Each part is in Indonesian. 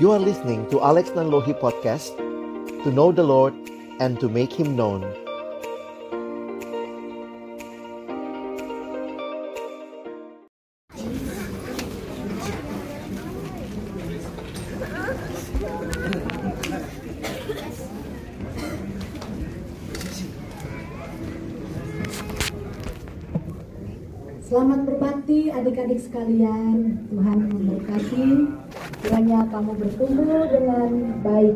You are listening to Alex Nanlohi Podcast To know the Lord and to make Him known Selamat berbakti adik-adik sekalian. Tuhan memberkati. Kamu bertumbuh dengan baik.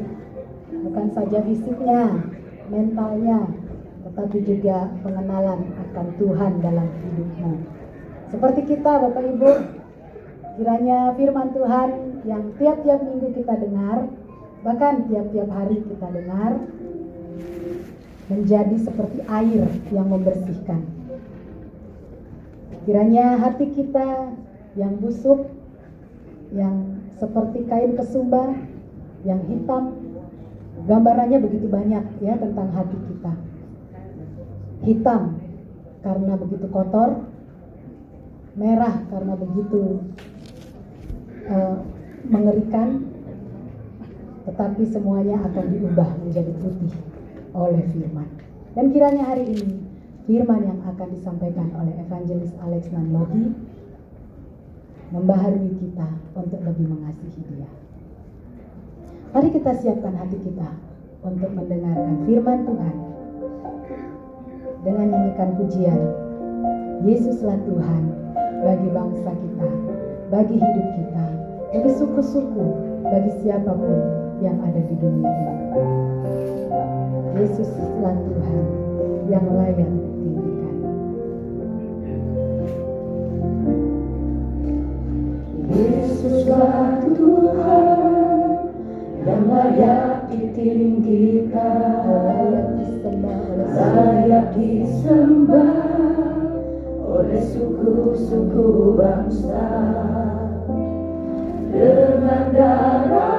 Bukan saja fisiknya, mentalnya, tetapi juga pengenalan akan Tuhan dalam hidupmu. Seperti kita Bapak Ibu, kiranya firman Tuhan yang tiap-tiap minggu kita dengar, bahkan tiap-tiap hari kita dengar, menjadi seperti air yang membersihkan Kiranya hati kita yang busuk, yang seperti kain kesumba, yang hitam, gambarannya begitu banyak ya tentang hati kita. Hitam karena begitu kotor, merah karena begitu uh, mengerikan, tetapi semuanya akan diubah menjadi putih oleh firman. Dan kiranya hari ini firman yang akan disampaikan oleh Evangelis Alex Nanlogi membaharui kita untuk lebih mengasihi dia. Mari kita siapkan hati kita untuk mendengarkan firman Tuhan dengan nyanyikan pujian Yesuslah Tuhan bagi bangsa kita, bagi hidup kita, bagi suku-suku, bagi siapa pun yang ada di dunia ini. Yesuslah Tuhan yang layak Yesuslah Tuhan yang layak ditinggikan, layak disembah oleh suku-suku bangsa. Dengan darahmu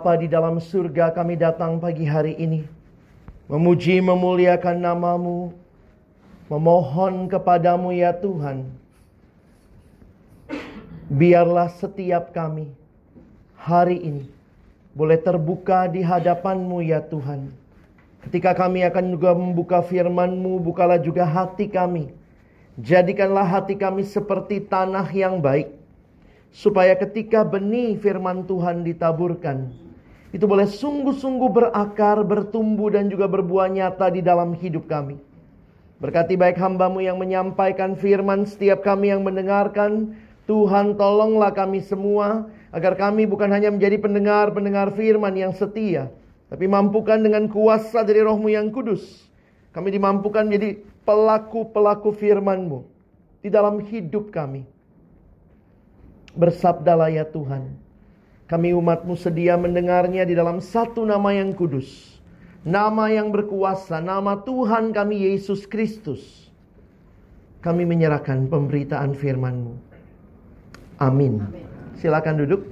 Bapa di dalam surga kami datang pagi hari ini. Memuji memuliakan namamu. Memohon kepadamu ya Tuhan. Biarlah setiap kami hari ini boleh terbuka di hadapanmu ya Tuhan. Ketika kami akan juga membuka firman-Mu, bukalah juga hati kami. Jadikanlah hati kami seperti tanah yang baik. Supaya ketika benih firman Tuhan ditaburkan, itu boleh sungguh-sungguh berakar, bertumbuh dan juga berbuah nyata di dalam hidup kami. Berkati baik hambamu yang menyampaikan firman setiap kami yang mendengarkan. Tuhan tolonglah kami semua agar kami bukan hanya menjadi pendengar-pendengar firman yang setia. Tapi mampukan dengan kuasa dari rohmu yang kudus. Kami dimampukan menjadi pelaku-pelaku firmanmu di dalam hidup kami. Bersabdalah ya Tuhan. Kami umatmu sedia mendengarnya di dalam satu nama yang kudus. Nama yang berkuasa, nama Tuhan kami Yesus Kristus. Kami menyerahkan pemberitaan firman-Mu. Amin. Silakan duduk.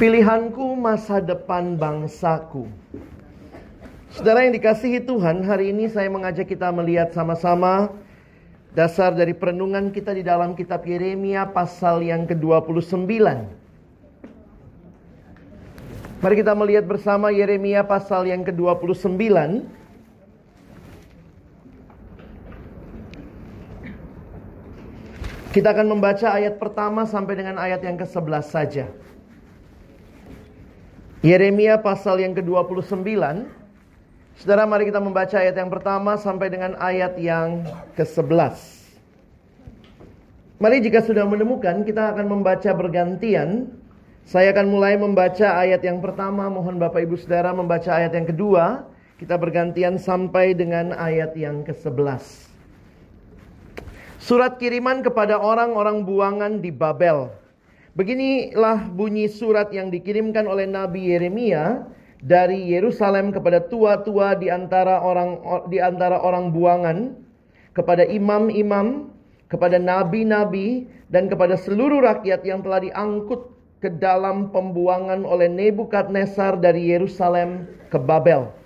Pilihanku masa depan bangsaku. Saudara yang dikasihi Tuhan, hari ini saya mengajak kita melihat sama-sama dasar dari perenungan kita di dalam kitab Yeremia pasal yang ke-29. Mari kita melihat bersama Yeremia pasal yang ke-29. Kita akan membaca ayat pertama sampai dengan ayat yang ke-11 saja. Yeremia pasal yang ke-29. Saudara, mari kita membaca ayat yang pertama sampai dengan ayat yang ke-11. Mari jika sudah menemukan, kita akan membaca bergantian. Saya akan mulai membaca ayat yang pertama. Mohon Bapak Ibu Saudara membaca ayat yang kedua. Kita bergantian sampai dengan ayat yang ke-11. Surat kiriman kepada orang-orang buangan di Babel. Beginilah bunyi surat yang dikirimkan oleh Nabi Yeremia dari Yerusalem kepada tua-tua di antara orang di antara orang buangan, kepada imam-imam, kepada nabi-nabi dan kepada seluruh rakyat yang telah diangkut ke dalam pembuangan oleh Nebukadnezar dari Yerusalem ke Babel.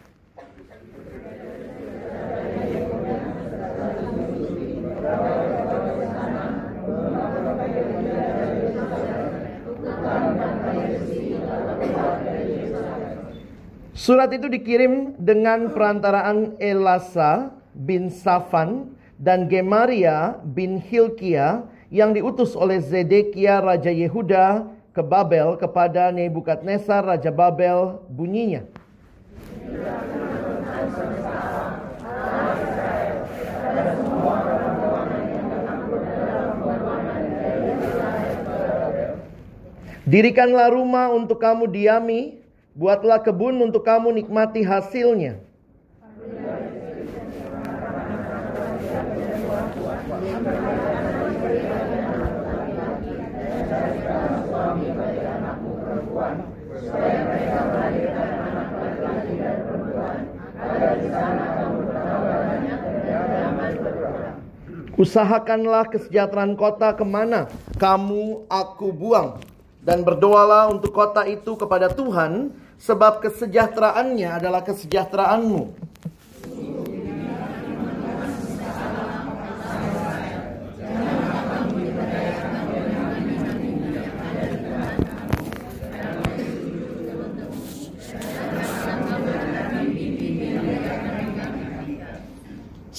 Surat itu dikirim dengan perantaraan Elasa bin Safan dan Gemaria bin Hilkia yang diutus oleh Zedekia Raja Yehuda ke Babel kepada Nebukadnezar Raja Babel bunyinya. Dirikanlah rumah untuk kamu diami, buatlah kebun untuk kamu nikmati hasilnya. Usahakanlah kesejahteraan kota ke mana kamu aku buang. Dan berdoalah untuk kota itu kepada Tuhan, sebab kesejahteraannya adalah kesejahteraanmu.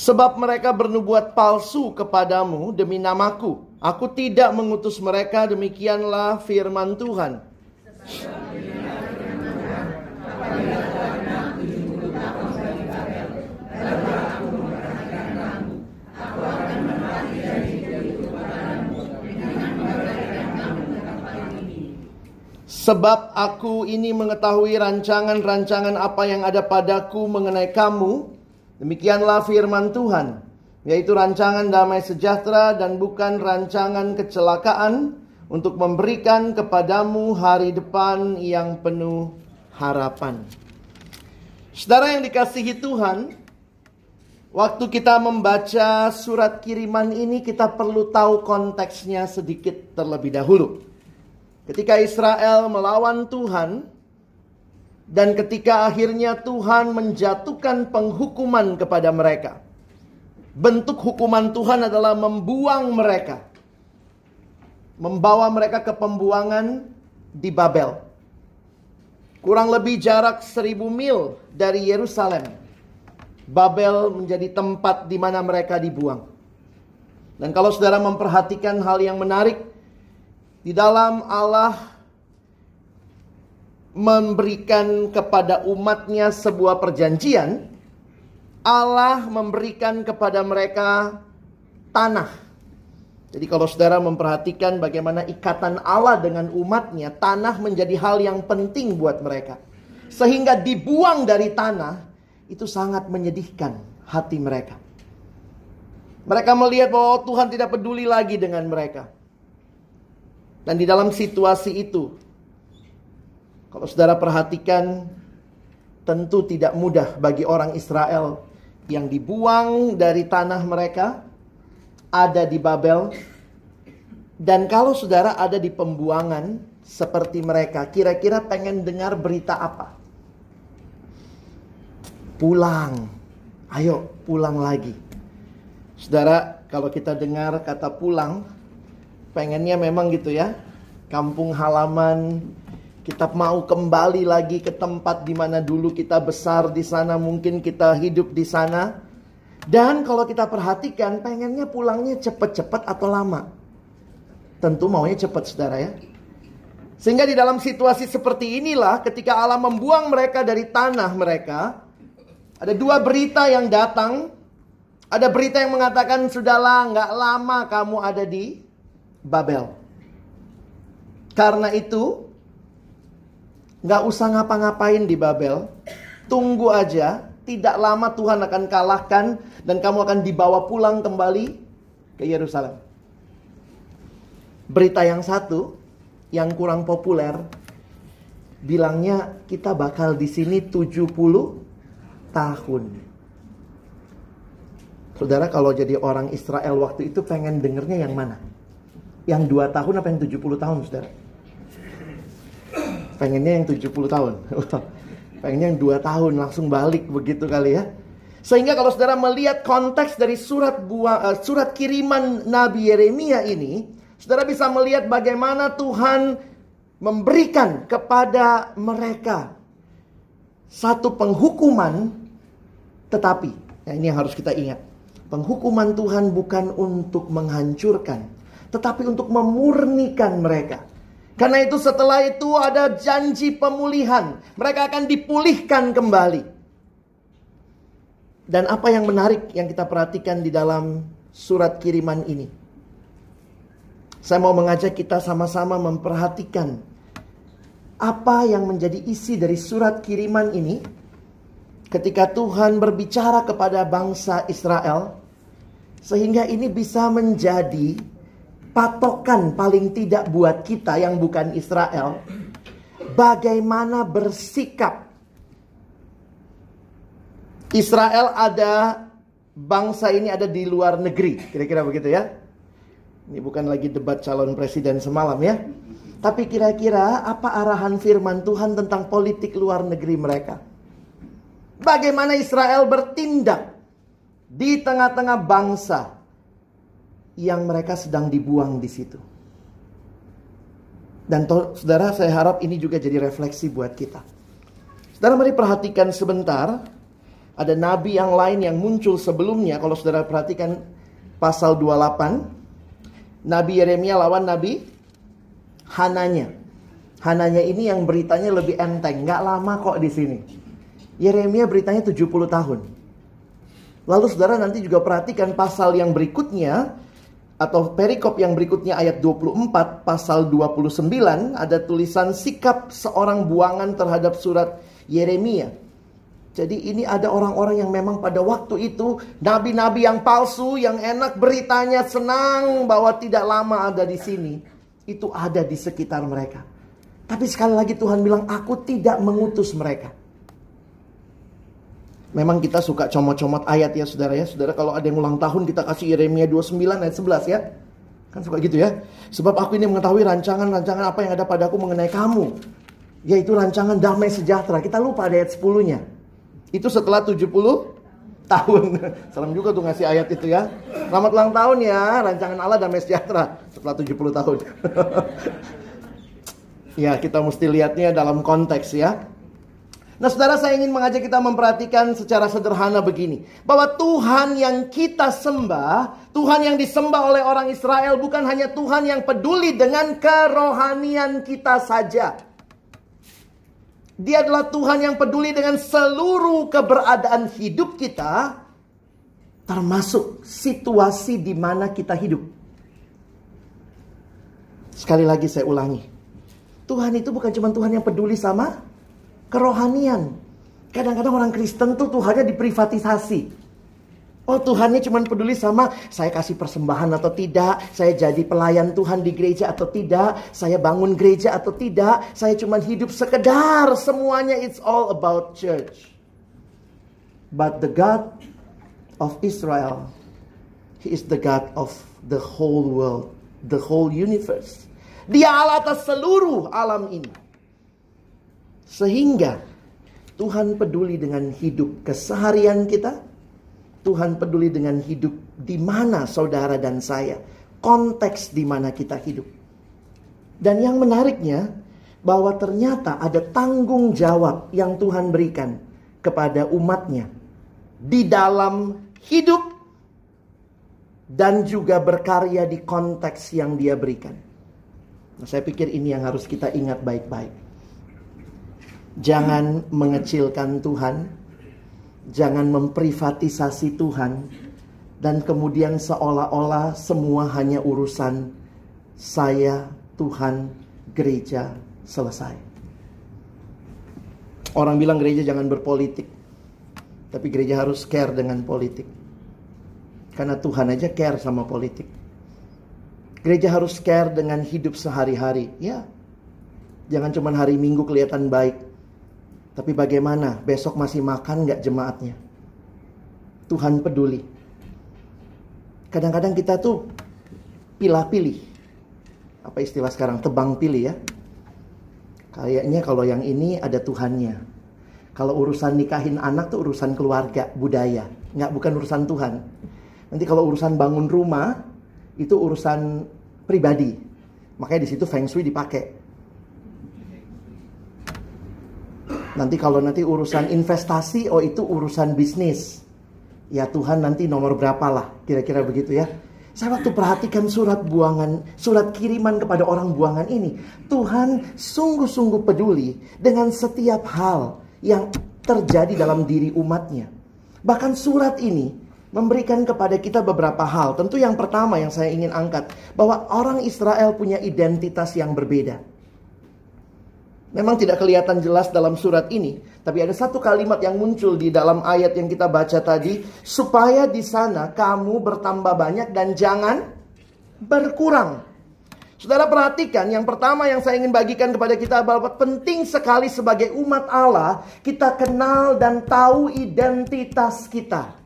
Sebab mereka bernubuat palsu kepadamu demi namaku. Aku tidak mengutus mereka, demikianlah firman Tuhan. Sebab aku ini mengetahui rancangan-rancangan apa yang ada padaku mengenai kamu, Demikianlah firman Tuhan, yaitu rancangan damai sejahtera dan bukan rancangan kecelakaan untuk memberikan kepadamu hari depan yang penuh harapan. Saudara yang dikasihi Tuhan, Waktu kita membaca surat kiriman ini kita perlu tahu konteksnya sedikit terlebih dahulu. Ketika Israel melawan Tuhan dan ketika akhirnya Tuhan menjatuhkan penghukuman kepada mereka. Bentuk hukuman Tuhan adalah membuang mereka. Membawa mereka ke pembuangan di Babel. Kurang lebih jarak seribu mil dari Yerusalem. Babel menjadi tempat di mana mereka dibuang. Dan kalau saudara memperhatikan hal yang menarik, di dalam Allah memberikan kepada umatnya sebuah perjanjian, Allah memberikan kepada mereka tanah. Jadi kalau saudara memperhatikan bagaimana ikatan Allah dengan umatnya, tanah menjadi hal yang penting buat mereka. Sehingga dibuang dari tanah, itu sangat menyedihkan hati mereka. Mereka melihat bahwa Tuhan tidak peduli lagi dengan mereka. Dan di dalam situasi itu, kalau saudara perhatikan, tentu tidak mudah bagi orang Israel yang dibuang dari tanah mereka, ada di Babel, dan kalau saudara ada di pembuangan seperti mereka, kira-kira pengen dengar berita apa? pulang. Ayo pulang lagi. Saudara, kalau kita dengar kata pulang, pengennya memang gitu ya. Kampung halaman, kita mau kembali lagi ke tempat di mana dulu kita besar di sana, mungkin kita hidup di sana. Dan kalau kita perhatikan, pengennya pulangnya cepat-cepat atau lama. Tentu maunya cepat, saudara ya. Sehingga di dalam situasi seperti inilah, ketika Allah membuang mereka dari tanah mereka, ada dua berita yang datang. Ada berita yang mengatakan sudahlah nggak lama kamu ada di Babel. Karena itu nggak usah ngapa-ngapain di Babel. Tunggu aja. Tidak lama Tuhan akan kalahkan dan kamu akan dibawa pulang kembali ke Yerusalem. Berita yang satu yang kurang populer bilangnya kita bakal di sini 70 tahun. Saudara kalau jadi orang Israel waktu itu pengen dengernya yang mana? Yang dua tahun apa yang 70 tahun saudara? Pengennya yang 70 tahun. Pengennya yang dua tahun langsung balik begitu kali ya. Sehingga kalau saudara melihat konteks dari surat buah, uh, surat kiriman Nabi Yeremia ini, saudara bisa melihat bagaimana Tuhan memberikan kepada mereka satu penghukuman tetapi, ya ini yang harus kita ingat. Penghukuman Tuhan bukan untuk menghancurkan, tetapi untuk memurnikan mereka. Karena itu setelah itu ada janji pemulihan. Mereka akan dipulihkan kembali. Dan apa yang menarik yang kita perhatikan di dalam surat kiriman ini. Saya mau mengajak kita sama-sama memperhatikan apa yang menjadi isi dari surat kiriman ini ketika Tuhan berbicara kepada bangsa Israel, sehingga ini bisa menjadi patokan paling tidak buat kita yang bukan Israel, bagaimana bersikap. Israel ada bangsa ini ada di luar negeri, kira-kira begitu ya. Ini bukan lagi debat calon presiden semalam ya. Tapi kira-kira apa arahan firman Tuhan tentang politik luar negeri mereka? Bagaimana Israel bertindak di tengah-tengah bangsa yang mereka sedang dibuang di situ. Dan to, saudara saya harap ini juga jadi refleksi buat kita. Saudara mari perhatikan sebentar. Ada nabi yang lain yang muncul sebelumnya. Kalau saudara perhatikan pasal 28. Nabi Yeremia lawan Nabi Hananya. Hananya ini yang beritanya lebih enteng. Nggak lama kok di sini. Yeremia beritanya 70 tahun. Lalu saudara nanti juga perhatikan pasal yang berikutnya atau perikop yang berikutnya ayat 24 pasal 29 ada tulisan sikap seorang buangan terhadap surat Yeremia. Jadi ini ada orang-orang yang memang pada waktu itu nabi-nabi yang palsu yang enak beritanya senang bahwa tidak lama ada di sini. Itu ada di sekitar mereka. Tapi sekali lagi Tuhan bilang aku tidak mengutus mereka. Memang kita suka comot-comot ayat ya saudara ya. Saudara kalau ada yang ulang tahun kita kasih Yeremia 29 ayat 11 ya. Kan suka gitu ya. Sebab aku ini mengetahui rancangan-rancangan apa yang ada padaku mengenai kamu. Yaitu rancangan damai sejahtera. Kita lupa ada ayat 10-nya. Itu setelah 70 tahun. Serem juga tuh ngasih ayat itu ya. Selamat ulang tahun ya, rancangan Allah damai sejahtera. Setelah 70 tahun. ya kita mesti lihatnya dalam konteks ya. Nah saudara saya ingin mengajak kita memperhatikan secara sederhana begini. Bahwa Tuhan yang kita sembah, Tuhan yang disembah oleh orang Israel bukan hanya Tuhan yang peduli dengan kerohanian kita saja. Dia adalah Tuhan yang peduli dengan seluruh keberadaan hidup kita. Termasuk situasi di mana kita hidup. Sekali lagi saya ulangi. Tuhan itu bukan cuma Tuhan yang peduli sama kerohanian. Kadang-kadang orang Kristen tuh Tuhannya diprivatisasi. Oh Tuhannya cuma peduli sama saya kasih persembahan atau tidak, saya jadi pelayan Tuhan di gereja atau tidak, saya bangun gereja atau tidak, saya cuma hidup sekedar semuanya it's all about church. But the God of Israel, He is the God of the whole world, the whole universe. Dia Allah atas seluruh alam ini. Sehingga Tuhan peduli dengan hidup keseharian kita. Tuhan peduli dengan hidup di mana saudara dan saya. Konteks di mana kita hidup. Dan yang menariknya bahwa ternyata ada tanggung jawab yang Tuhan berikan kepada umatnya. Di dalam hidup dan juga berkarya di konteks yang dia berikan. Nah, saya pikir ini yang harus kita ingat baik-baik. Jangan mengecilkan Tuhan, jangan memprivatisasi Tuhan, dan kemudian seolah-olah semua hanya urusan saya, Tuhan, gereja, selesai. Orang bilang gereja jangan berpolitik, tapi gereja harus care dengan politik. Karena Tuhan aja care sama politik. Gereja harus care dengan hidup sehari-hari. Ya, jangan cuma hari Minggu kelihatan baik, tapi bagaimana besok masih makan nggak jemaatnya? Tuhan peduli. Kadang-kadang kita tuh pilih-pilih. Apa istilah sekarang? Tebang pilih ya. Kayaknya kalau yang ini ada Tuhannya. Kalau urusan nikahin anak tuh urusan keluarga, budaya. Nggak bukan urusan Tuhan. Nanti kalau urusan bangun rumah, itu urusan pribadi. Makanya di situ Feng Shui dipakai. Nanti kalau nanti urusan investasi, oh itu urusan bisnis. Ya Tuhan nanti nomor berapa lah, kira-kira begitu ya. Saya waktu perhatikan surat buangan, surat kiriman kepada orang buangan ini. Tuhan sungguh-sungguh peduli dengan setiap hal yang terjadi dalam diri umatnya. Bahkan surat ini memberikan kepada kita beberapa hal. Tentu yang pertama yang saya ingin angkat. Bahwa orang Israel punya identitas yang berbeda. Memang tidak kelihatan jelas dalam surat ini, tapi ada satu kalimat yang muncul di dalam ayat yang kita baca tadi, supaya di sana kamu bertambah banyak dan jangan berkurang. Saudara perhatikan, yang pertama yang saya ingin bagikan kepada kita bahwa penting sekali sebagai umat Allah, kita kenal dan tahu identitas kita.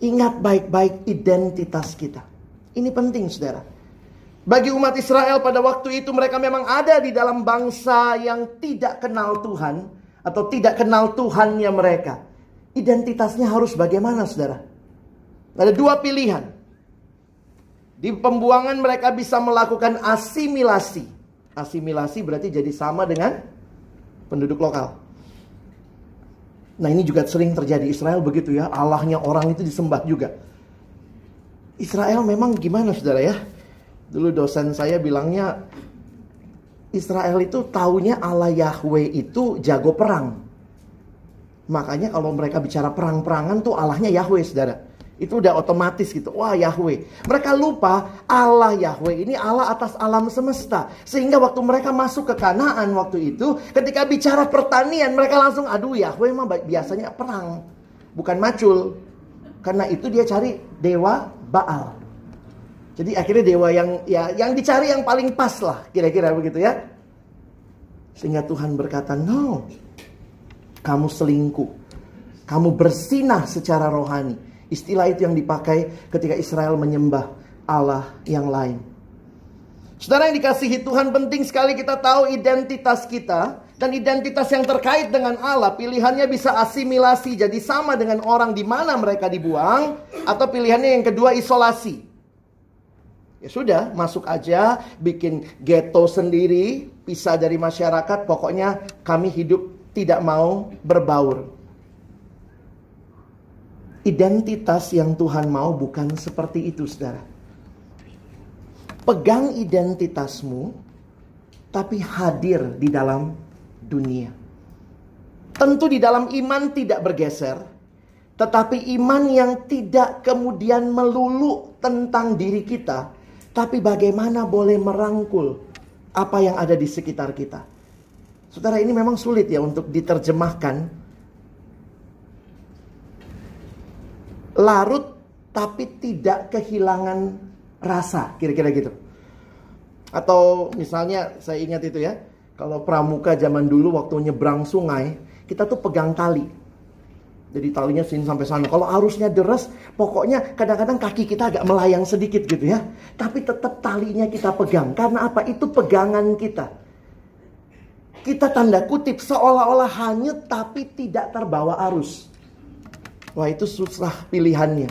Ingat baik-baik identitas kita. Ini penting, saudara. Bagi umat Israel pada waktu itu mereka memang ada di dalam bangsa yang tidak kenal Tuhan atau tidak kenal Tuhannya mereka. Identitasnya harus bagaimana saudara? Ada dua pilihan. Di pembuangan mereka bisa melakukan asimilasi. Asimilasi berarti jadi sama dengan penduduk lokal. Nah ini juga sering terjadi Israel begitu ya. Allahnya orang itu disembah juga. Israel memang gimana saudara ya? Dulu dosen saya bilangnya Israel itu taunya Allah Yahweh itu jago perang. Makanya kalau mereka bicara perang-perangan tuh Allahnya Yahweh, saudara. Itu udah otomatis gitu. Wah Yahweh. Mereka lupa Allah Yahweh ini Allah atas alam semesta. Sehingga waktu mereka masuk ke Kanaan waktu itu. Ketika bicara pertanian mereka langsung aduh Yahweh mah biasanya perang. Bukan macul. Karena itu dia cari dewa Baal. Jadi akhirnya dewa yang ya yang dicari yang paling pas lah, kira-kira begitu ya. Sehingga Tuhan berkata, "No. Kamu selingkuh. Kamu bersinah secara rohani. Istilah itu yang dipakai ketika Israel menyembah Allah yang lain. Saudara yang dikasihi Tuhan penting sekali kita tahu identitas kita dan identitas yang terkait dengan Allah pilihannya bisa asimilasi jadi sama dengan orang di mana mereka dibuang atau pilihannya yang kedua isolasi. Ya sudah, masuk aja, bikin ghetto sendiri, pisah dari masyarakat, pokoknya kami hidup tidak mau berbaur. Identitas yang Tuhan mau bukan seperti itu, saudara. Pegang identitasmu, tapi hadir di dalam dunia. Tentu di dalam iman tidak bergeser, tetapi iman yang tidak kemudian melulu tentang diri kita, tapi bagaimana boleh merangkul apa yang ada di sekitar kita. Saudara ini memang sulit ya untuk diterjemahkan. Larut tapi tidak kehilangan rasa, kira-kira gitu. Atau misalnya saya ingat itu ya, kalau pramuka zaman dulu waktu nyebrang sungai, kita tuh pegang tali. Jadi talinya sini sampai sana. Kalau arusnya deras, pokoknya kadang-kadang kaki kita agak melayang sedikit gitu ya. Tapi tetap talinya kita pegang. Karena apa? Itu pegangan kita. Kita tanda kutip seolah-olah hanyut tapi tidak terbawa arus. Wah itu susah pilihannya.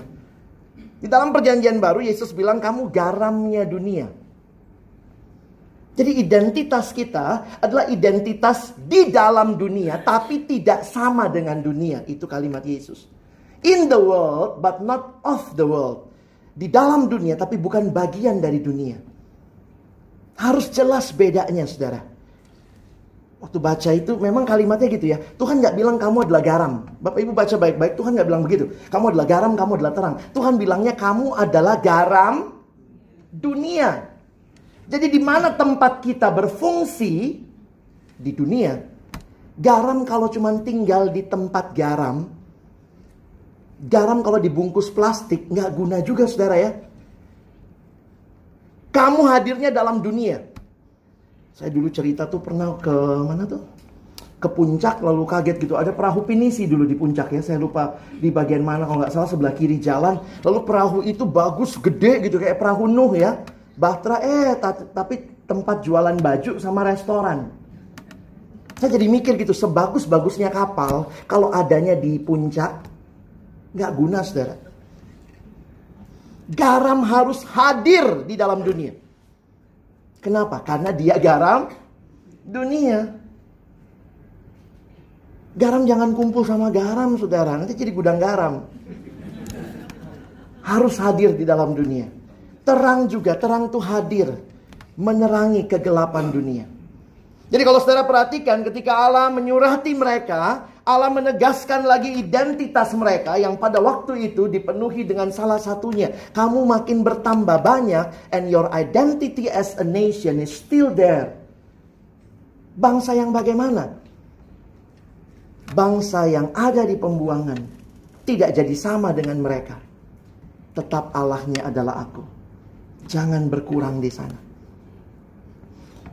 Di dalam perjanjian baru Yesus bilang kamu garamnya dunia. Jadi identitas kita adalah identitas di dalam dunia tapi tidak sama dengan dunia. Itu kalimat Yesus. In the world but not of the world. Di dalam dunia tapi bukan bagian dari dunia. Harus jelas bedanya saudara. Waktu baca itu memang kalimatnya gitu ya. Tuhan nggak bilang kamu adalah garam. Bapak ibu baca baik-baik. Tuhan nggak bilang begitu. Kamu adalah garam, kamu adalah terang. Tuhan bilangnya kamu adalah garam dunia. Jadi di mana tempat kita berfungsi di dunia, garam kalau cuma tinggal di tempat garam, garam kalau dibungkus plastik nggak guna juga saudara ya. Kamu hadirnya dalam dunia. Saya dulu cerita tuh pernah ke mana tuh? Ke puncak lalu kaget gitu. Ada perahu pinisi dulu di puncak ya. Saya lupa di bagian mana kalau nggak salah sebelah kiri jalan. Lalu perahu itu bagus gede gitu kayak perahu Nuh ya. Bahtera eh tapi tempat jualan baju sama restoran. Saya jadi mikir gitu, sebagus-bagusnya kapal kalau adanya di puncak nggak guna saudara. Garam harus hadir di dalam dunia. Kenapa? Karena dia garam dunia. Garam jangan kumpul sama garam saudara, nanti jadi gudang garam. Harus hadir di dalam dunia. Terang juga, terang itu hadir. Menerangi kegelapan dunia. Jadi kalau saudara perhatikan ketika Allah menyurati mereka, Allah menegaskan lagi identitas mereka yang pada waktu itu dipenuhi dengan salah satunya. Kamu makin bertambah banyak and your identity as a nation is still there. Bangsa yang bagaimana? Bangsa yang ada di pembuangan tidak jadi sama dengan mereka. Tetap Allahnya adalah aku. Jangan berkurang di sana.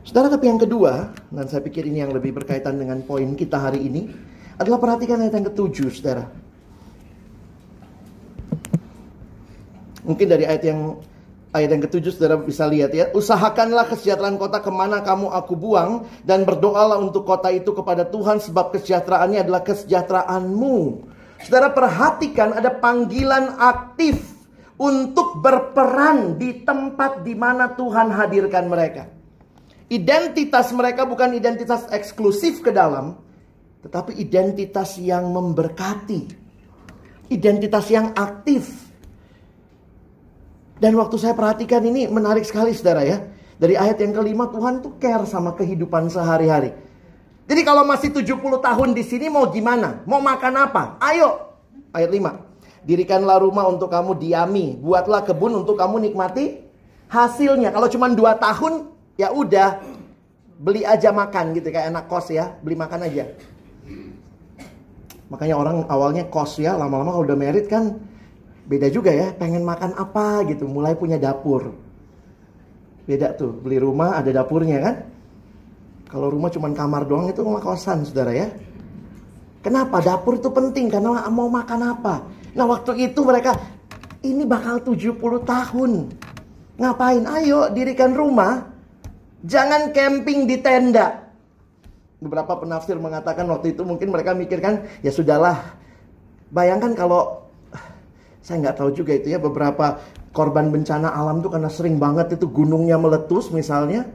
Saudara, tapi yang kedua, dan saya pikir ini yang lebih berkaitan dengan poin kita hari ini, adalah perhatikan ayat yang ketujuh, saudara. Mungkin dari ayat yang ayat yang ketujuh saudara bisa lihat ya. Usahakanlah kesejahteraan kota ke mana kamu aku buang. Dan berdoalah untuk kota itu kepada Tuhan sebab kesejahteraannya adalah kesejahteraanmu. Saudara perhatikan ada panggilan aktif untuk berperan di tempat di mana Tuhan hadirkan mereka. Identitas mereka bukan identitas eksklusif ke dalam, tetapi identitas yang memberkati. Identitas yang aktif. Dan waktu saya perhatikan ini menarik sekali saudara ya. Dari ayat yang kelima Tuhan tuh care sama kehidupan sehari-hari. Jadi kalau masih 70 tahun di sini mau gimana? Mau makan apa? Ayo. Ayat 5. Dirikanlah rumah untuk kamu diami. Buatlah kebun untuk kamu nikmati hasilnya. Kalau cuma dua tahun, ya udah. Beli aja makan gitu. Kayak anak kos ya. Beli makan aja. Makanya orang awalnya kos ya. Lama-lama kalau udah merit kan beda juga ya. Pengen makan apa gitu. Mulai punya dapur. Beda tuh. Beli rumah ada dapurnya kan. Kalau rumah cuma kamar doang itu rumah kosan saudara ya. Kenapa? Dapur itu penting karena mau makan apa. Nah waktu itu mereka, ini bakal 70 tahun. Ngapain? Ayo dirikan rumah. Jangan camping di tenda. Beberapa penafsir mengatakan waktu itu mungkin mereka mikirkan, ya sudahlah. Bayangkan kalau, saya nggak tahu juga itu ya, beberapa korban bencana alam tuh karena sering banget itu gunungnya meletus misalnya.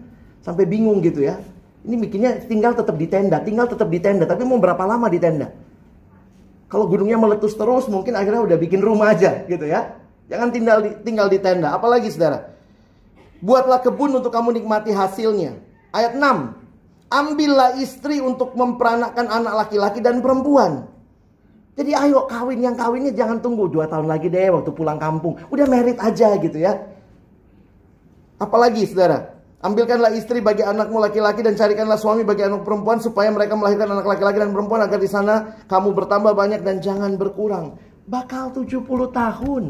Sampai bingung gitu ya. Ini bikinnya tinggal tetap di tenda, tinggal tetap di tenda. Tapi mau berapa lama di tenda? Kalau gunungnya meletus terus, mungkin akhirnya udah bikin rumah aja gitu ya. Jangan tinggal di, tinggal di tenda. Apalagi saudara? Buatlah kebun untuk kamu nikmati hasilnya. Ayat 6. Ambillah istri untuk memperanakkan anak laki-laki dan perempuan. Jadi ayo kawin yang kawinnya jangan tunggu dua tahun lagi deh waktu pulang kampung. Udah merit aja gitu ya. Apalagi saudara? Ambilkanlah istri bagi anakmu laki-laki dan carikanlah suami bagi anak perempuan supaya mereka melahirkan anak laki-laki dan perempuan agar di sana kamu bertambah banyak dan jangan berkurang. Bakal 70 tahun.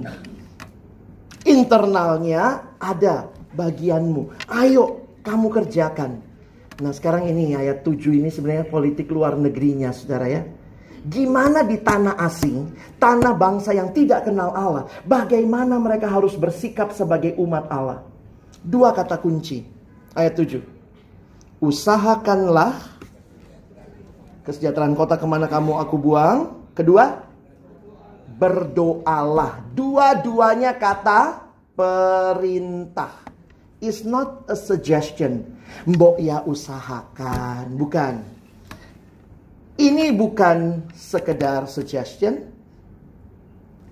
Internalnya ada bagianmu. Ayo kamu kerjakan. Nah sekarang ini ayat 7 ini sebenarnya politik luar negerinya saudara ya. Gimana di tanah asing, tanah bangsa yang tidak kenal Allah, bagaimana mereka harus bersikap sebagai umat Allah? Dua kata kunci ayat 7. Usahakanlah kesejahteraan kota ke mana kamu aku buang. Kedua, berdoalah. Dua-duanya kata perintah. It's not a suggestion. Mbok ya usahakan. Bukan. Ini bukan sekedar suggestion.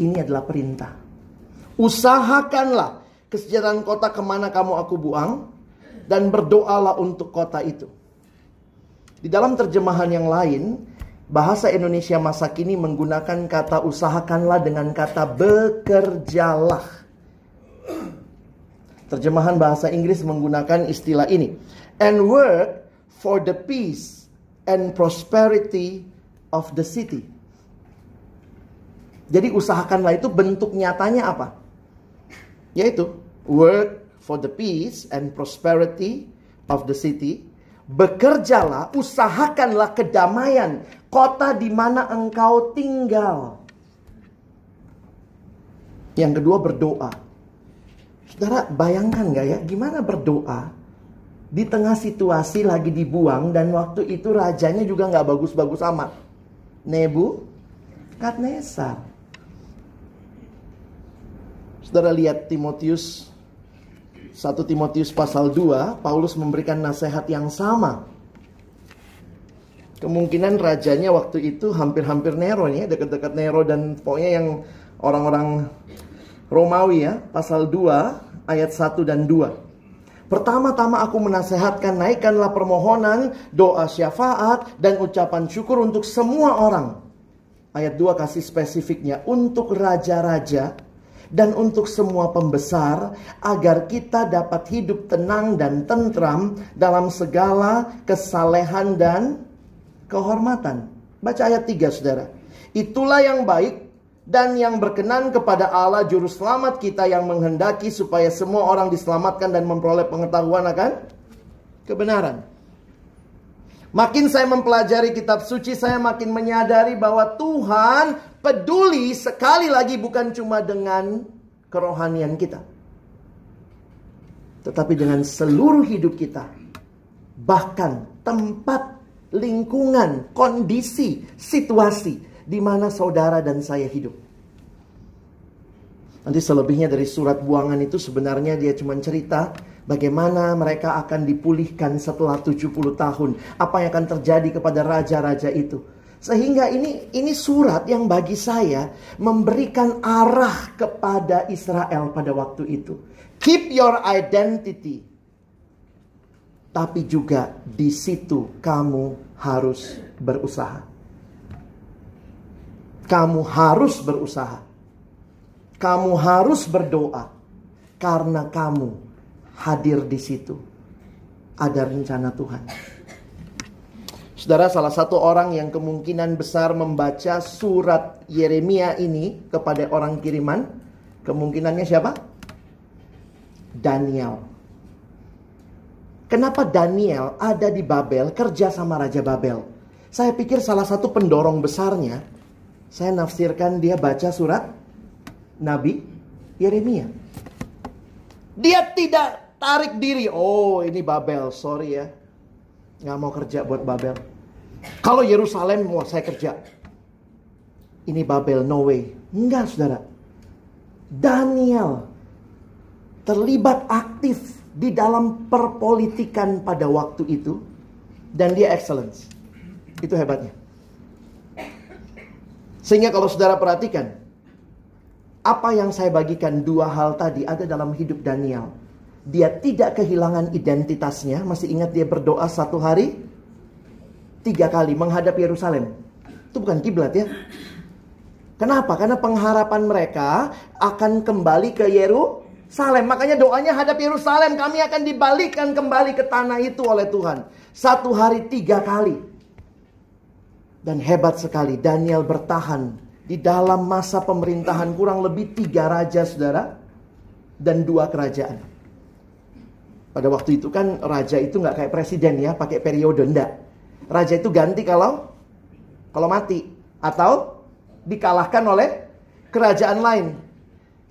Ini adalah perintah. Usahakanlah kesejahteraan kota ke mana kamu aku buang dan berdoalah untuk kota itu. Di dalam terjemahan yang lain, bahasa Indonesia masa kini menggunakan kata usahakanlah dengan kata bekerjalah. Terjemahan bahasa Inggris menggunakan istilah ini. And work for the peace and prosperity of the city. Jadi usahakanlah itu bentuk nyatanya apa? Yaitu work for the peace and prosperity of the city. Bekerjalah, usahakanlah kedamaian kota di mana engkau tinggal. Yang kedua berdoa. Saudara bayangkan gak ya gimana berdoa di tengah situasi lagi dibuang dan waktu itu rajanya juga gak bagus-bagus amat. Nebu Kadnesar. Saudara lihat Timotius 1 Timotius pasal 2, Paulus memberikan nasihat yang sama. Kemungkinan rajanya waktu itu hampir-hampir Nero ya, dekat-dekat Nero dan pokoknya yang orang-orang Romawi ya, pasal 2 ayat 1 dan 2. Pertama-tama aku menasehatkan naikkanlah permohonan, doa syafaat, dan ucapan syukur untuk semua orang. Ayat 2 kasih spesifiknya, untuk raja-raja, dan untuk semua pembesar agar kita dapat hidup tenang dan tentram dalam segala kesalehan dan kehormatan. Baca ayat 3 Saudara. Itulah yang baik dan yang berkenan kepada Allah juru selamat kita yang menghendaki supaya semua orang diselamatkan dan memperoleh pengetahuan akan kebenaran. Makin saya mempelajari kitab suci, saya makin menyadari bahwa Tuhan peduli sekali lagi bukan cuma dengan kerohanian kita. Tetapi dengan seluruh hidup kita. Bahkan tempat, lingkungan, kondisi, situasi di mana saudara dan saya hidup. Nanti selebihnya dari surat buangan itu sebenarnya dia cuma cerita Bagaimana mereka akan dipulihkan setelah 70 tahun. Apa yang akan terjadi kepada raja-raja itu. Sehingga ini ini surat yang bagi saya memberikan arah kepada Israel pada waktu itu. Keep your identity. Tapi juga di situ kamu harus berusaha. Kamu harus berusaha. Kamu harus berdoa karena kamu hadir di situ. Ada rencana Tuhan. Saudara, salah satu orang yang kemungkinan besar membaca surat Yeremia ini kepada orang kiriman, kemungkinannya siapa? Daniel. Kenapa Daniel ada di Babel kerja sama Raja Babel? Saya pikir salah satu pendorong besarnya, saya nafsirkan dia baca surat Nabi Yeremia. Dia tidak tarik diri. Oh ini Babel, sorry ya. Nggak mau kerja buat Babel. Kalau Yerusalem, mau saya kerja. Ini Babel, no way. Enggak saudara. Daniel terlibat aktif di dalam perpolitikan pada waktu itu. Dan dia excellence. Itu hebatnya. Sehingga kalau saudara perhatikan, apa yang saya bagikan dua hal tadi ada dalam hidup Daniel. Dia tidak kehilangan identitasnya. Masih ingat dia berdoa satu hari? Tiga kali menghadap Yerusalem. Itu bukan kiblat ya. Kenapa? Karena pengharapan mereka akan kembali ke Yerusalem. Makanya doanya hadap Yerusalem. Kami akan dibalikkan kembali ke tanah itu oleh Tuhan. Satu hari tiga kali. Dan hebat sekali Daniel bertahan di dalam masa pemerintahan kurang lebih tiga raja saudara. Dan dua kerajaan. Pada waktu itu kan raja itu nggak kayak presiden ya, pakai periode enggak. Raja itu ganti kalau kalau mati atau dikalahkan oleh kerajaan lain.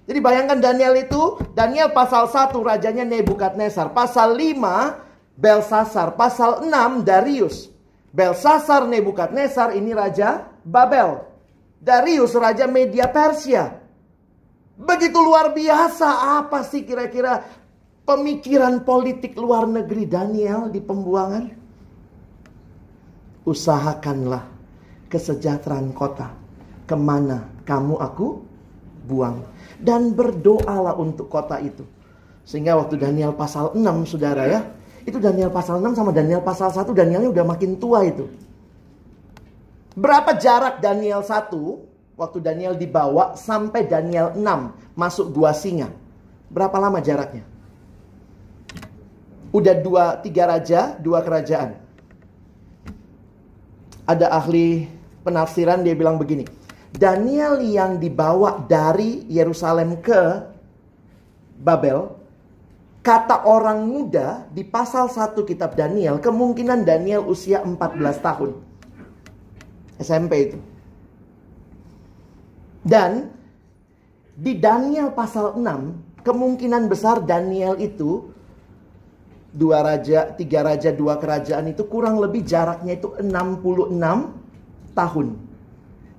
Jadi bayangkan Daniel itu, Daniel pasal 1 rajanya Nebukadnezar, pasal 5 Belsasar, pasal 6 Darius. Belsasar Nebukadnezar ini raja Babel. Darius raja Media Persia. Begitu luar biasa apa sih kira-kira pemikiran politik luar negeri Daniel di pembuangan? Usahakanlah kesejahteraan kota. Ke mana kamu aku buang. Dan berdoalah untuk kota itu. Sehingga waktu Daniel pasal 6 saudara ya. Itu Daniel pasal 6 sama Daniel pasal 1 Danielnya udah makin tua itu. Berapa jarak Daniel 1 waktu Daniel dibawa sampai Daniel 6 masuk gua singa? Berapa lama jaraknya? Udah dua, tiga raja, dua kerajaan. Ada ahli penafsiran dia bilang begini. Daniel yang dibawa dari Yerusalem ke Babel Kata orang muda di pasal 1 kitab Daniel, kemungkinan Daniel usia 14 tahun. SMP itu. Dan di Daniel pasal 6, kemungkinan besar Daniel itu dua raja, tiga raja, dua kerajaan itu kurang lebih jaraknya itu 66 tahun.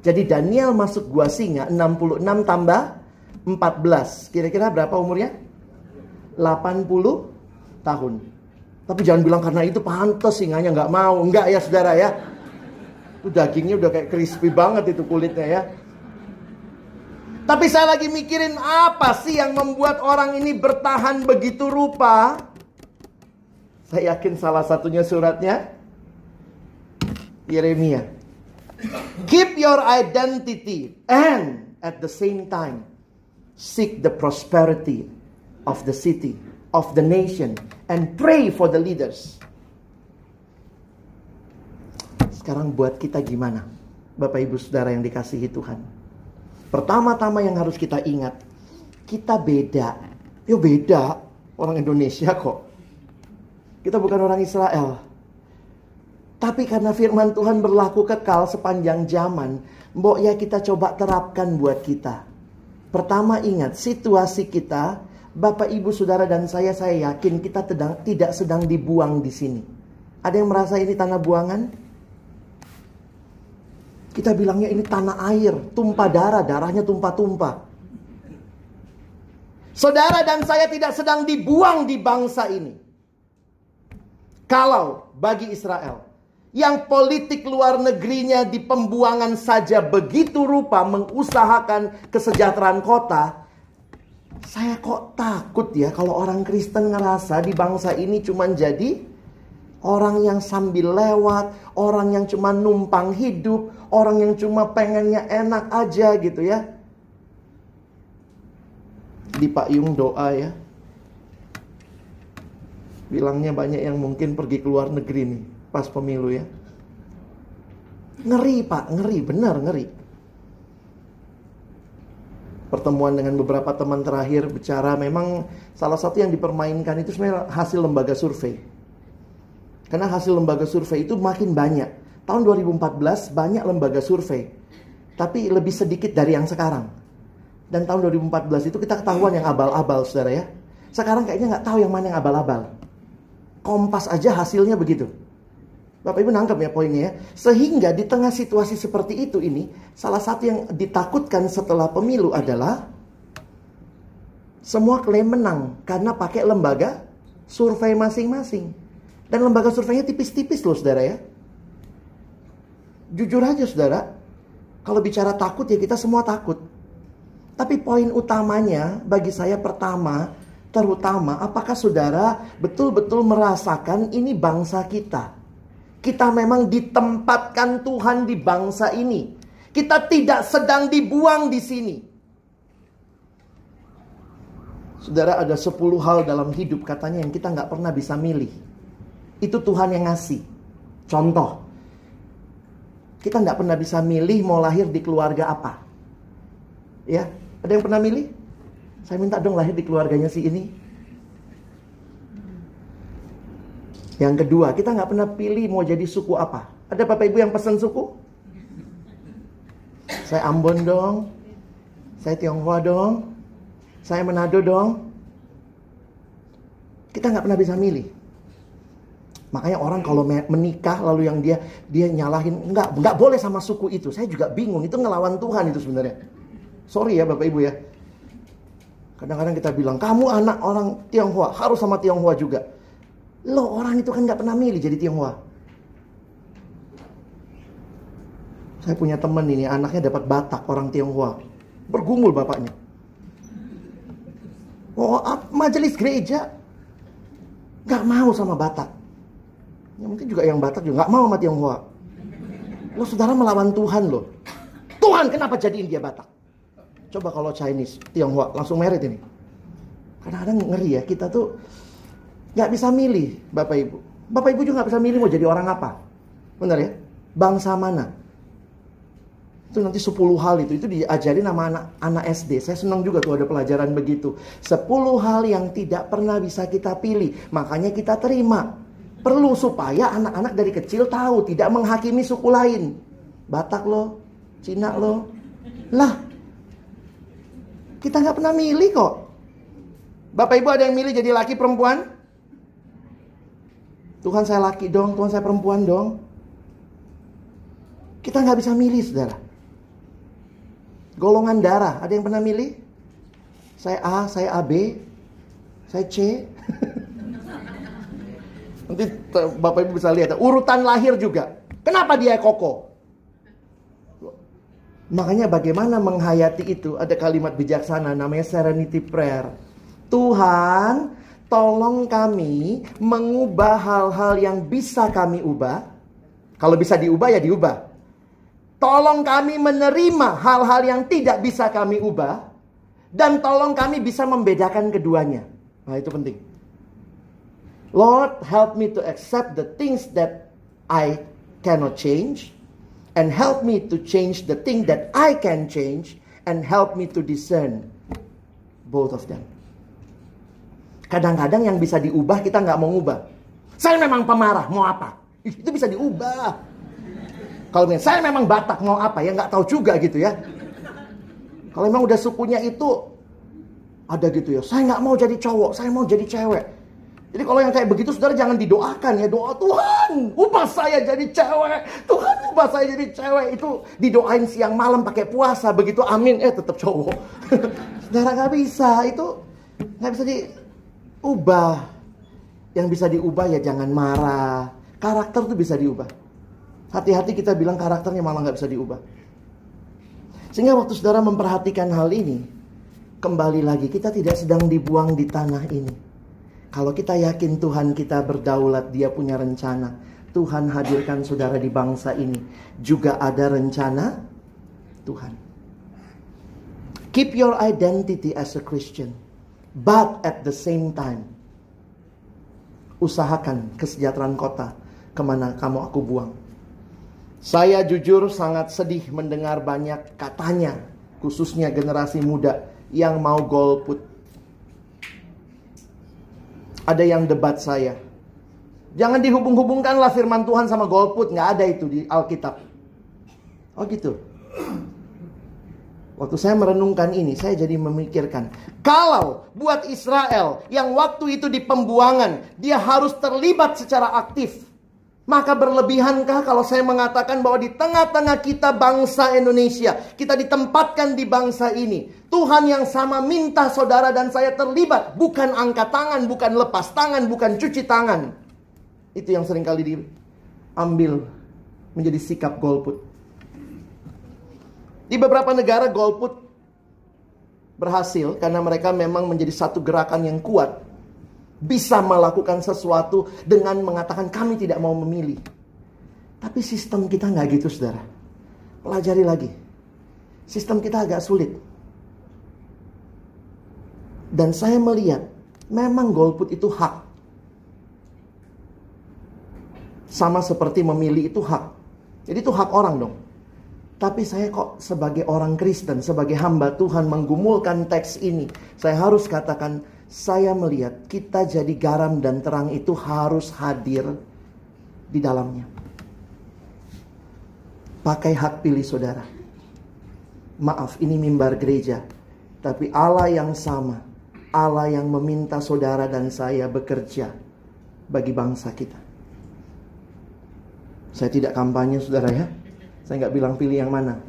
Jadi Daniel masuk gua singa 66 tambah 14. Kira-kira berapa umurnya? 80 tahun. Tapi jangan bilang karena itu pantas singanya nggak mau. Enggak ya saudara ya. Itu dagingnya udah kayak crispy banget itu kulitnya ya. Tapi saya lagi mikirin apa sih yang membuat orang ini bertahan begitu rupa. Saya yakin salah satunya suratnya Yeremia. Keep your identity and at the same time seek the prosperity of the city, of the nation, and pray for the leaders. Sekarang buat kita gimana? Bapak Ibu Saudara yang dikasihi Tuhan. Pertama-tama yang harus kita ingat, kita beda. Yo beda, orang Indonesia kok. Kita bukan orang Israel. Tapi karena firman Tuhan berlaku kekal sepanjang zaman, mbok ya kita coba terapkan buat kita. Pertama ingat, situasi kita Bapak, Ibu, Saudara, dan saya, saya yakin kita tedang, tidak sedang dibuang di sini. Ada yang merasa ini tanah buangan? Kita bilangnya ini tanah air, tumpah darah, darahnya tumpah-tumpah. Saudara dan saya tidak sedang dibuang di bangsa ini. Kalau bagi Israel, yang politik luar negerinya di pembuangan saja begitu rupa mengusahakan kesejahteraan kota, saya kok takut ya kalau orang Kristen ngerasa di bangsa ini cuma jadi orang yang sambil lewat, orang yang cuma numpang hidup, orang yang cuma pengennya enak aja gitu ya. Di Pak Yung doa ya. Bilangnya banyak yang mungkin pergi ke luar negeri nih pas pemilu ya. Ngeri Pak, ngeri, benar ngeri pertemuan dengan beberapa teman terakhir bicara memang salah satu yang dipermainkan itu sebenarnya hasil lembaga survei. Karena hasil lembaga survei itu makin banyak, Tahun 2014 banyak lembaga survei, tapi lebih sedikit dari yang sekarang. Dan tahun 2014 itu kita ketahuan yang abal-abal, saudara ya. Sekarang kayaknya nggak tahu yang mana yang abal-abal. Kompas aja hasilnya begitu. Bapak Ibu nangkep ya poinnya ya. Sehingga di tengah situasi seperti itu ini, salah satu yang ditakutkan setelah pemilu adalah semua klaim menang karena pakai lembaga survei masing-masing. Dan lembaga surveinya tipis-tipis loh saudara ya. Jujur aja saudara, kalau bicara takut ya kita semua takut. Tapi poin utamanya bagi saya pertama, terutama apakah saudara betul-betul merasakan ini bangsa kita? Kita memang ditempatkan Tuhan di bangsa ini. Kita tidak sedang dibuang di sini. Saudara ada 10 hal dalam hidup katanya yang kita nggak pernah bisa milih. Itu Tuhan yang ngasih. Contoh. Kita nggak pernah bisa milih mau lahir di keluarga apa. Ya, ada yang pernah milih? Saya minta dong lahir di keluarganya si ini. Yang kedua, kita nggak pernah pilih mau jadi suku apa. Ada bapak ibu yang pesan suku? Saya Ambon dong. Saya Tionghoa dong. Saya Manado dong. Kita nggak pernah bisa milih. Makanya orang kalau menikah lalu yang dia dia nyalahin nggak nggak boleh sama suku itu. Saya juga bingung itu ngelawan Tuhan itu sebenarnya. Sorry ya bapak ibu ya. Kadang-kadang kita bilang kamu anak orang Tionghoa harus sama Tionghoa juga. Lo orang itu kan nggak pernah milih jadi Tionghoa. Saya punya teman ini, anaknya dapat Batak orang Tionghoa. Bergumul bapaknya. Oh, majelis gereja nggak mau sama Batak. Ya mungkin juga yang Batak juga nggak mau sama Tionghoa. Lo saudara melawan Tuhan lo. Tuhan kenapa jadiin dia Batak? Coba kalau Chinese, Tionghoa langsung merit ini. Kadang-kadang ngeri ya kita tuh Gak bisa milih Bapak Ibu. Bapak Ibu juga gak bisa milih mau jadi orang apa. Benar ya? Bangsa mana? Itu nanti 10 hal itu. Itu diajari nama anak, anak SD. Saya senang juga tuh ada pelajaran begitu. 10 hal yang tidak pernah bisa kita pilih. Makanya kita terima. Perlu supaya anak-anak dari kecil tahu. Tidak menghakimi suku lain. Batak lo. Cina lo. Lah. Kita gak pernah milih kok. Bapak Ibu ada yang milih jadi laki perempuan? Tuhan saya laki dong, Tuhan saya perempuan dong. Kita nggak bisa milih, saudara. Golongan darah, ada yang pernah milih? Saya A, saya AB, saya C. Nanti Bapak Ibu bisa lihat, urutan lahir juga. Kenapa dia koko? Makanya bagaimana menghayati itu, ada kalimat bijaksana namanya serenity prayer. Tuhan, tolong kami mengubah hal-hal yang bisa kami ubah. Kalau bisa diubah ya diubah. Tolong kami menerima hal-hal yang tidak bisa kami ubah. Dan tolong kami bisa membedakan keduanya. Nah itu penting. Lord help me to accept the things that I cannot change. And help me to change the thing that I can change. And help me to discern both of them. Kadang-kadang yang bisa diubah kita nggak mau ubah. Saya memang pemarah, mau apa? Itu bisa diubah. Kalau saya memang Batak, mau apa? Ya nggak tahu juga gitu ya. Kalau memang udah sukunya itu ada gitu ya. Saya nggak mau jadi cowok, saya mau jadi cewek. Jadi kalau yang kayak begitu saudara jangan didoakan ya doa Tuhan ubah saya jadi cewek Tuhan ubah saya jadi cewek itu didoain siang malam pakai puasa begitu amin eh tetap cowok saudara nggak bisa itu nggak bisa di ubah. Yang bisa diubah ya jangan marah. Karakter tuh bisa diubah. Hati-hati kita bilang karakternya malah nggak bisa diubah. Sehingga waktu saudara memperhatikan hal ini, kembali lagi kita tidak sedang dibuang di tanah ini. Kalau kita yakin Tuhan kita berdaulat, Dia punya rencana. Tuhan hadirkan saudara di bangsa ini. Juga ada rencana Tuhan. Keep your identity as a Christian. But at the same time, usahakan kesejahteraan kota ke mana kamu aku buang. Saya jujur sangat sedih mendengar banyak katanya, khususnya generasi muda yang mau golput. Ada yang debat saya. Jangan dihubung-hubungkanlah firman Tuhan sama golput. Nggak ada itu di Alkitab. Oh gitu. Waktu saya merenungkan ini, saya jadi memikirkan. Kalau buat Israel yang waktu itu di pembuangan, dia harus terlibat secara aktif. Maka berlebihankah kalau saya mengatakan bahwa di tengah-tengah kita bangsa Indonesia, kita ditempatkan di bangsa ini. Tuhan yang sama minta saudara dan saya terlibat. Bukan angkat tangan, bukan lepas tangan, bukan cuci tangan. Itu yang sering kali diambil menjadi sikap golput. Di beberapa negara golput berhasil karena mereka memang menjadi satu gerakan yang kuat. Bisa melakukan sesuatu dengan mengatakan kami tidak mau memilih. Tapi sistem kita nggak gitu saudara. Pelajari lagi. Sistem kita agak sulit. Dan saya melihat memang golput itu hak. Sama seperti memilih itu hak. Jadi itu hak orang dong. Tapi saya kok sebagai orang Kristen, sebagai hamba Tuhan menggumulkan teks ini. Saya harus katakan, saya melihat kita jadi garam dan terang itu harus hadir di dalamnya. Pakai hak pilih saudara. Maaf, ini mimbar gereja. Tapi Allah yang sama. Allah yang meminta saudara dan saya bekerja bagi bangsa kita. Saya tidak kampanye saudara ya. Saya nggak bilang pilih yang mana.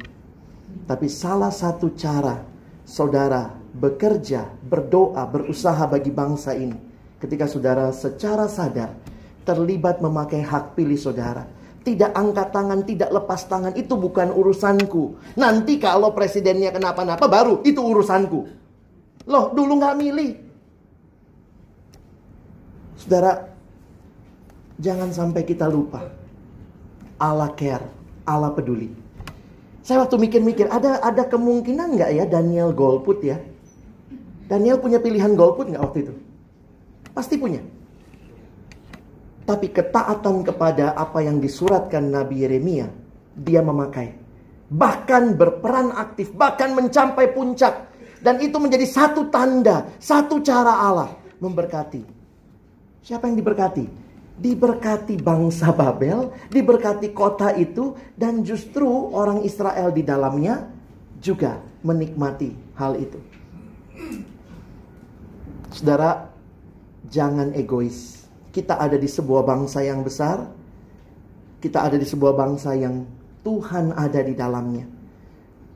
Tapi salah satu cara saudara bekerja, berdoa, berusaha bagi bangsa ini. Ketika saudara secara sadar terlibat memakai hak pilih saudara. Tidak angkat tangan, tidak lepas tangan, itu bukan urusanku. Nanti kalau presidennya kenapa-napa baru itu urusanku. Loh, dulu nggak milih. Saudara, jangan sampai kita lupa. Allah care Allah peduli. Saya waktu mikir-mikir, ada ada kemungkinan nggak ya Daniel golput ya? Daniel punya pilihan golput nggak waktu itu? Pasti punya. Tapi ketaatan kepada apa yang disuratkan Nabi Yeremia, dia memakai. Bahkan berperan aktif, bahkan mencapai puncak. Dan itu menjadi satu tanda, satu cara Allah memberkati. Siapa yang diberkati? diberkati bangsa Babel, diberkati kota itu, dan justru orang Israel di dalamnya juga menikmati hal itu. Saudara, jangan egois. Kita ada di sebuah bangsa yang besar, kita ada di sebuah bangsa yang Tuhan ada di dalamnya.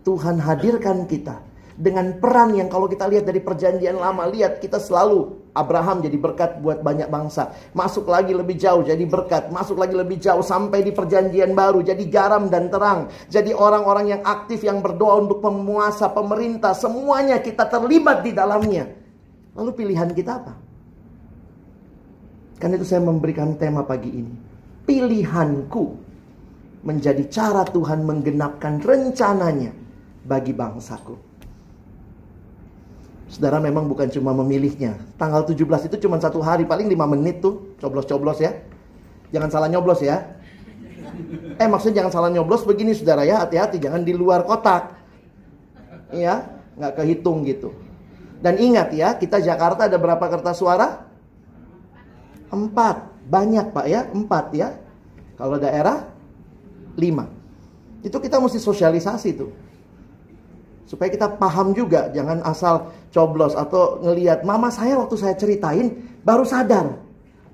Tuhan hadirkan kita dengan peran yang kalau kita lihat dari perjanjian lama lihat kita selalu Abraham jadi berkat buat banyak bangsa masuk lagi lebih jauh jadi berkat masuk lagi lebih jauh sampai di perjanjian baru jadi garam dan terang jadi orang-orang yang aktif yang berdoa untuk penguasa pemerintah semuanya kita terlibat di dalamnya lalu pilihan kita apa kan itu saya memberikan tema pagi ini pilihanku menjadi cara Tuhan menggenapkan rencananya bagi bangsaku Saudara memang bukan cuma memilihnya. Tanggal 17 itu cuma satu hari, paling 5 menit tuh. Coblos-coblos ya. Jangan salah nyoblos ya. Eh maksudnya jangan salah nyoblos begini saudara ya. Hati-hati jangan di luar kotak. Iya, nggak kehitung gitu. Dan ingat ya, kita Jakarta ada berapa kertas suara? Empat. Banyak pak ya, empat ya. Kalau daerah, lima. Itu kita mesti sosialisasi tuh. Supaya kita paham juga, jangan asal coblos atau ngeliat mama saya waktu saya ceritain baru sadar.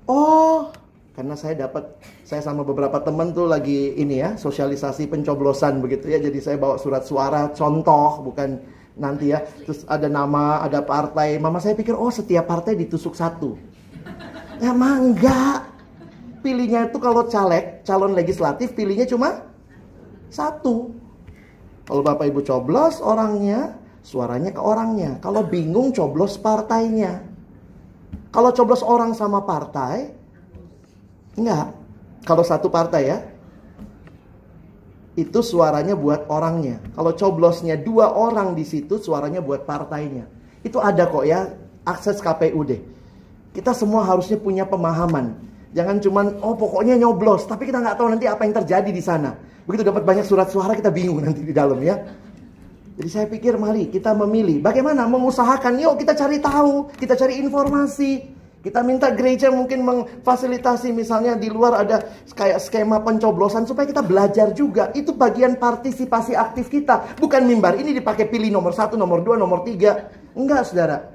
Oh, karena saya dapat saya sama beberapa teman tuh lagi ini ya, sosialisasi pencoblosan begitu ya. Jadi saya bawa surat suara contoh bukan nanti ya. Terus ada nama, ada partai. Mama saya pikir oh setiap partai ditusuk satu. Ya emang enggak. Pilihnya itu kalau caleg, calon legislatif pilihnya cuma satu. Kalau Bapak Ibu coblos orangnya, suaranya ke orangnya. Kalau bingung coblos partainya. Kalau coblos orang sama partai, enggak. Kalau satu partai ya, itu suaranya buat orangnya. Kalau coblosnya dua orang di situ, suaranya buat partainya. Itu ada kok ya, akses KPUD. Kita semua harusnya punya pemahaman. Jangan cuman, oh pokoknya nyoblos, tapi kita nggak tahu nanti apa yang terjadi di sana. Begitu dapat banyak surat suara kita bingung nanti di dalam ya. Jadi saya pikir mari kita memilih bagaimana mengusahakan yuk kita cari tahu, kita cari informasi. Kita minta gereja mungkin memfasilitasi misalnya di luar ada kayak skema pencoblosan supaya kita belajar juga. Itu bagian partisipasi aktif kita. Bukan mimbar ini dipakai pilih nomor satu, nomor dua, nomor tiga. Enggak saudara.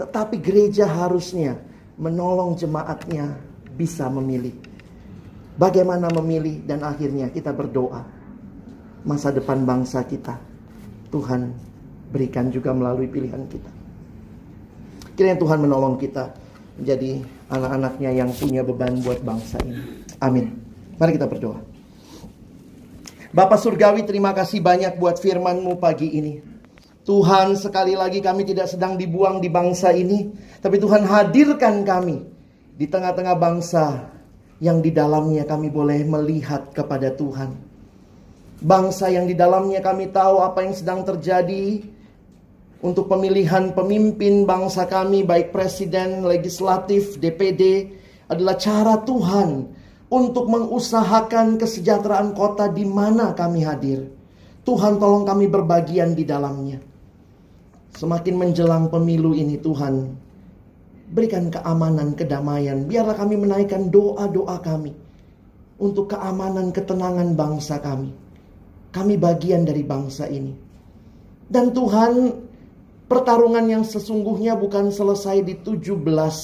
Tetapi gereja harusnya menolong jemaatnya bisa memilih. Bagaimana memilih dan akhirnya kita berdoa. Masa depan bangsa kita. Tuhan berikan juga melalui pilihan kita. Kiranya Tuhan menolong kita menjadi anak-anaknya yang punya beban buat bangsa ini. Amin. Mari kita berdoa. Bapak Surgawi terima kasih banyak buat firman-Mu pagi ini. Tuhan sekali lagi kami tidak sedang dibuang di bangsa ini. Tapi Tuhan hadirkan kami di tengah-tengah bangsa yang di dalamnya kami boleh melihat kepada Tuhan. Bangsa yang di dalamnya kami tahu apa yang sedang terjadi, untuk pemilihan pemimpin bangsa kami, baik presiden, legislatif, DPD, adalah cara Tuhan untuk mengusahakan kesejahteraan kota di mana kami hadir. Tuhan tolong kami berbagian di dalamnya. Semakin menjelang pemilu ini Tuhan, berikan keamanan, kedamaian. Biarlah kami menaikkan doa-doa kami untuk keamanan, ketenangan bangsa kami. Kami bagian dari bangsa ini. Dan Tuhan Pertarungan yang sesungguhnya bukan selesai di 17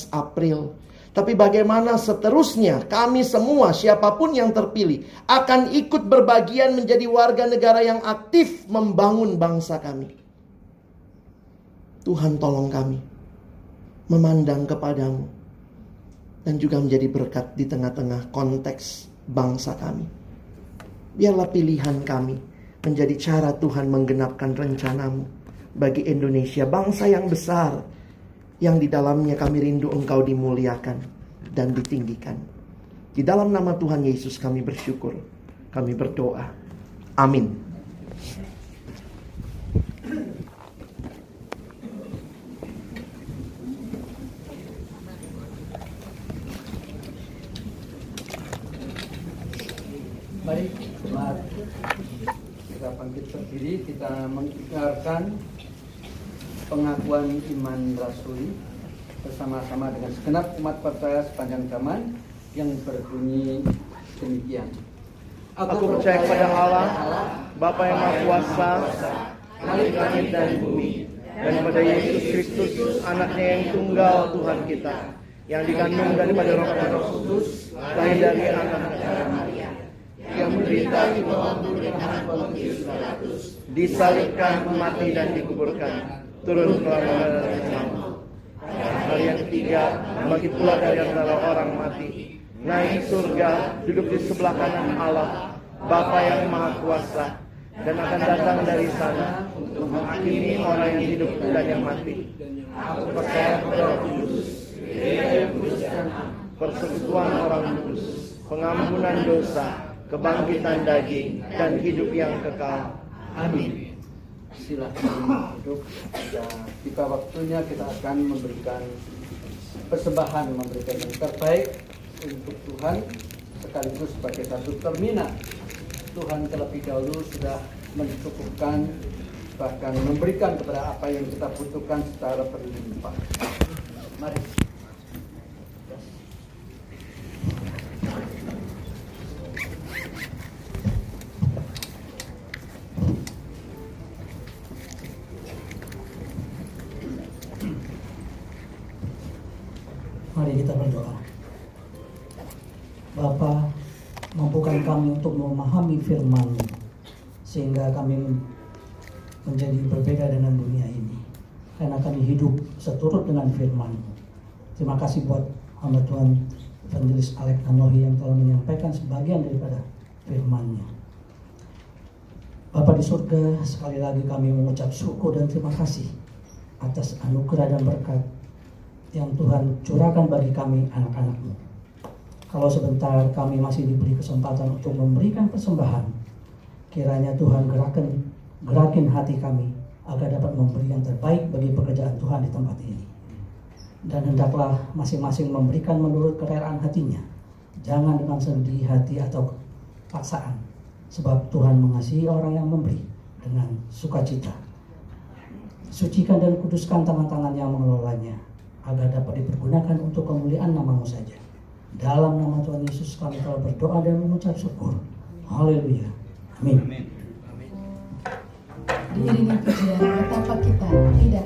April. Tapi bagaimana seterusnya kami semua siapa pun yang terpilih akan ikut berbagian menjadi warga negara yang aktif membangun bangsa kami. Tuhan tolong kami memandang kepadamu dan juga menjadi berkat di tengah-tengah konteks bangsa kami. Biarlah pilihan kami menjadi cara Tuhan menggenapkan rencanamu bagi Indonesia, bangsa yang besar yang di dalamnya kami rindu Engkau dimuliakan dan ditinggikan. Di dalam nama Tuhan Yesus kami bersyukur, kami berdoa. Amin. Selamat kita bangkit berdiri, kita mengikrarkan pengakuan iman rasuli bersama-sama dengan segenap umat percaya sepanjang zaman yang berbunyi demikian. Aku percaya kepada Allah, Bapa yang Maha Kuasa, langit dan bumi, dan kepada Yesus Kristus, anaknya yang tunggal Tuhan kita, yang dikandung daripada roh kudus, lahir dari anak Maria, yang menderita di bawah pemerintahan Pontius Pilatus, disalibkan, mati dan dikuburkan, turun ke Hari yang ketiga, bangkit pula dari antara orang mati, naik surga, duduk di sebelah kanan Allah, Bapa yang Maha Kuasa, dan akan datang dari sana untuk menghakimi orang yang hidup dan yang mati. Aku percaya kepada Kudus, persekutuan orang kudus, pengampunan dosa, kebangkitan daging, dan hidup yang kekal. Amin silahkan duduk ya, tiba waktunya kita akan memberikan persembahan memberikan yang terbaik untuk Tuhan sekaligus sebagai satu terminal. Tuhan terlebih dahulu sudah mencukupkan bahkan memberikan kepada apa yang kita butuhkan secara berlimpah. Mari Mari kita berdoa. Bapa, mampukan kami untuk memahami firman sehingga kami menjadi berbeda dengan dunia ini. Karena kami hidup seturut dengan firman Terima kasih buat hamba Tuhan Evangelis Alek Anohi yang telah menyampaikan sebagian daripada firman-Nya. Bapak di surga, sekali lagi kami mengucap syukur dan terima kasih atas anugerah dan berkat yang Tuhan curahkan bagi kami anak-anakmu. Kalau sebentar kami masih diberi kesempatan untuk memberikan persembahan, kiranya Tuhan gerakan gerakin hati kami agar dapat memberi yang terbaik bagi pekerjaan Tuhan di tempat ini. Dan hendaklah masing-masing memberikan menurut kerelaan hatinya. Jangan dengan sedih hati atau paksaan. Sebab Tuhan mengasihi orang yang memberi dengan sukacita. Sucikan dan kuduskan tangan-tangan yang mengelolanya agar dapat dipergunakan untuk kemuliaan namamu saja. Dalam nama Tuhan Yesus kami telah berdoa dan mengucap syukur. Haleluya. Amin. Diiringi pujian betapa kita tidak